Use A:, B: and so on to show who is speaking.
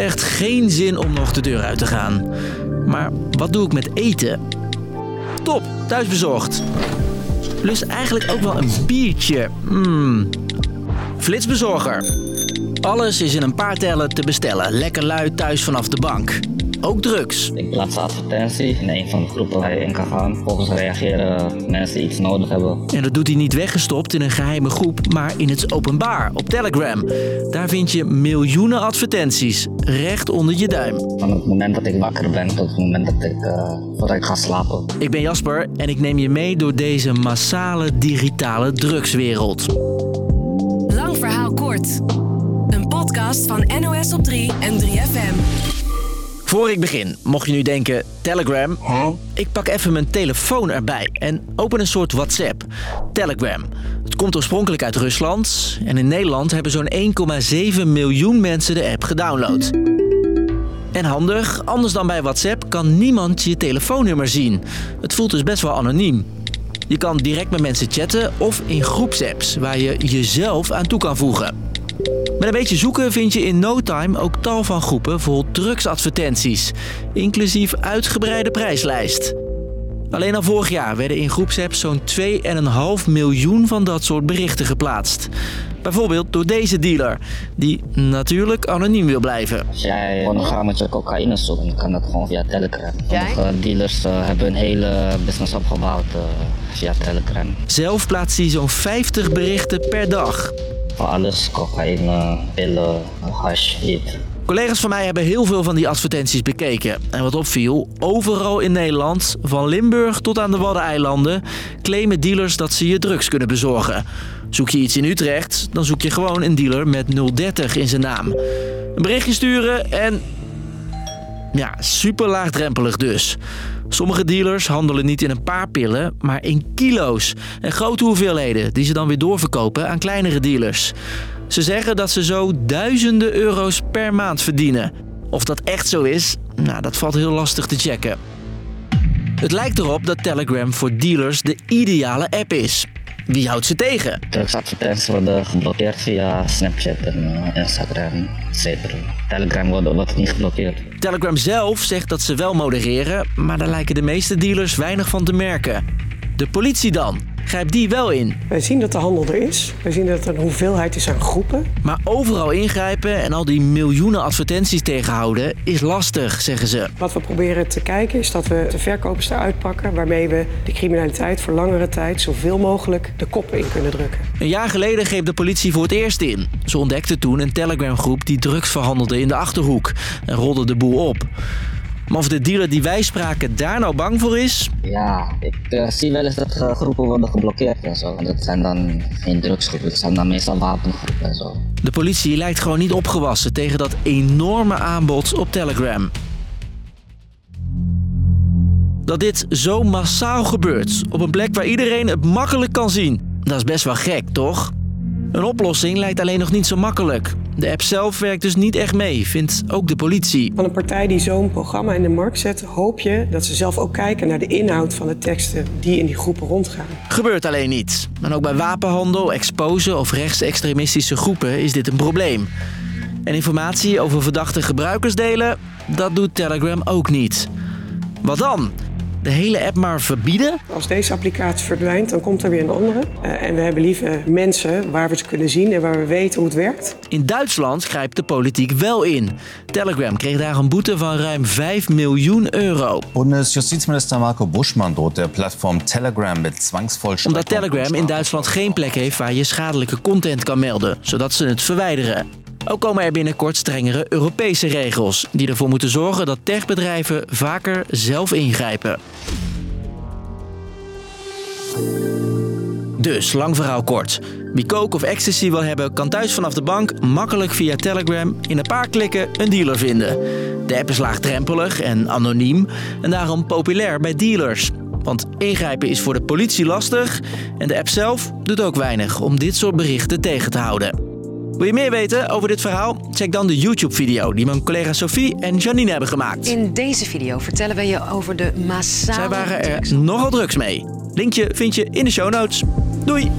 A: Echt geen zin om nog de deur uit te gaan. Maar wat doe ik met eten? Top, thuisbezorgd. Lust eigenlijk ook wel een biertje. Mm. Flitsbezorger. Alles is in een paar tellen te bestellen. Lekker lui thuis vanaf de bank. Ook drugs.
B: Ik plaats een advertentie in een van de groepen waar je in kan gaan. Volgens reageren mensen die iets nodig hebben.
A: En dat doet hij niet weggestopt in een geheime groep, maar in het openbaar op Telegram. Daar vind je miljoenen advertenties, recht onder je duim.
B: Van het moment dat ik wakker ben tot het moment dat ik, uh, voordat ik ga slapen.
A: Ik ben Jasper en ik neem je mee door deze massale digitale drugswereld.
C: Lang verhaal kort. Een podcast van NOS op 3 en 3FM.
A: Voor ik begin, mocht je nu denken, Telegram? Ik pak even mijn telefoon erbij en open een soort WhatsApp. Telegram. Het komt oorspronkelijk uit Rusland en in Nederland hebben zo'n 1,7 miljoen mensen de app gedownload. En handig, anders dan bij WhatsApp kan niemand je telefoonnummer zien. Het voelt dus best wel anoniem. Je kan direct met mensen chatten of in groepsapps waar je jezelf aan toe kan voegen. Met een beetje zoeken vind je in no time ook tal van groepen vol drugsadvertenties, inclusief uitgebreide prijslijst. Alleen al vorig jaar werden in groepsapps zo'n 2,5 miljoen van dat soort berichten geplaatst. Bijvoorbeeld door deze dealer, die natuurlijk anoniem wil blijven.
B: Als jij gewoon een grammetje cocaïne zoekt, dan kan dat gewoon via Telegram. Sommige dealers uh, hebben een hele business opgebouwd uh, via Telegram.
A: Zelf plaatst hij zo'n 50 berichten per dag.
B: Alles, cocaïne, pillen, hash.
A: Collega's van mij hebben heel veel van die advertenties bekeken. En wat opviel, overal in Nederland, van Limburg tot aan de Waddeneilanden, claimen dealers dat ze je drugs kunnen bezorgen. Zoek je iets in Utrecht, dan zoek je gewoon een dealer met 030 in zijn naam. Een berichtje sturen en. Ja, super laagdrempelig dus. Sommige dealers handelen niet in een paar pillen, maar in kilo's. En grote hoeveelheden, die ze dan weer doorverkopen aan kleinere dealers. Ze zeggen dat ze zo duizenden euro's per maand verdienen. Of dat echt zo is, nou, dat valt heel lastig te checken. Het lijkt erop dat Telegram voor dealers de ideale app is. Wie houdt ze tegen?
B: Drugsadvertenties worden geblokkeerd via Snapchat en Instagram, etc. Telegram wordt, wordt niet geblokkeerd.
A: Telegram zelf zegt dat ze wel modereren, maar daar lijken de meeste dealers weinig van te merken. De politie dan? Grijpt die wel in?
D: Wij zien dat de handel er is. Wij zien dat er een hoeveelheid is aan groepen.
A: Maar overal ingrijpen en al die miljoenen advertenties tegenhouden is lastig, zeggen ze.
D: Wat we proberen te kijken is dat we de verkopers eruit pakken... waarmee we de criminaliteit voor langere tijd zoveel mogelijk de kop in kunnen drukken.
A: Een jaar geleden greep de politie voor het eerst in. Ze ontdekte toen een Telegram-groep die drugs verhandelde in de Achterhoek en rolde de boel op. Maar of de dealer die wij spraken daar nou bang voor is?
B: Ja, ik uh, zie wel eens dat groepen worden geblokkeerd en zo. Dat zijn dan geen drugsgroepen, dat zijn dan meestal wapengroepen en zo.
A: De politie lijkt gewoon niet opgewassen tegen dat enorme aanbod op Telegram. Dat dit zo massaal gebeurt, op een plek waar iedereen het makkelijk kan zien, dat is best wel gek, toch? Een oplossing lijkt alleen nog niet zo makkelijk. De app zelf werkt dus niet echt mee, vindt ook de politie.
D: Van een partij die zo'n programma in de markt zet, hoop je dat ze zelf ook kijken naar de inhoud van de teksten die in die groepen rondgaan.
A: Gebeurt alleen niet. En ook bij wapenhandel, exposen of rechtsextremistische groepen is dit een probleem. En informatie over verdachte gebruikers delen, dat doet Telegram ook niet. Wat dan? De hele app maar verbieden?
D: Als deze applicatie verdwijnt, dan komt er weer een andere. Uh, en we hebben liever mensen waar we ze kunnen zien en waar we weten hoe het werkt.
A: In Duitsland grijpt de politiek wel in. Telegram kreeg daar een boete van ruim 5 miljoen euro.
E: Bundesjustizminister Marco Buschmann droht der platform Telegram met zwangsvollstreckung.
A: Omdat Telegram in Duitsland geen plek heeft waar je schadelijke content kan melden, zodat ze het verwijderen. Ook komen er binnenkort strengere Europese regels die ervoor moeten zorgen dat techbedrijven vaker zelf ingrijpen. Dus, lang verhaal kort. Wie coke of ecstasy wil hebben, kan thuis vanaf de bank makkelijk via Telegram in een paar klikken een dealer vinden. De app is laagdrempelig en anoniem en daarom populair bij dealers. Want ingrijpen is voor de politie lastig en de app zelf doet ook weinig om dit soort berichten tegen te houden. Wil je meer weten over dit verhaal? Check dan de YouTube-video die mijn collega Sophie en Janine hebben gemaakt.
C: In deze video vertellen we je over de massale
A: Zij waren er nogal drugs mee. Linkje vind je in de show notes. Doei!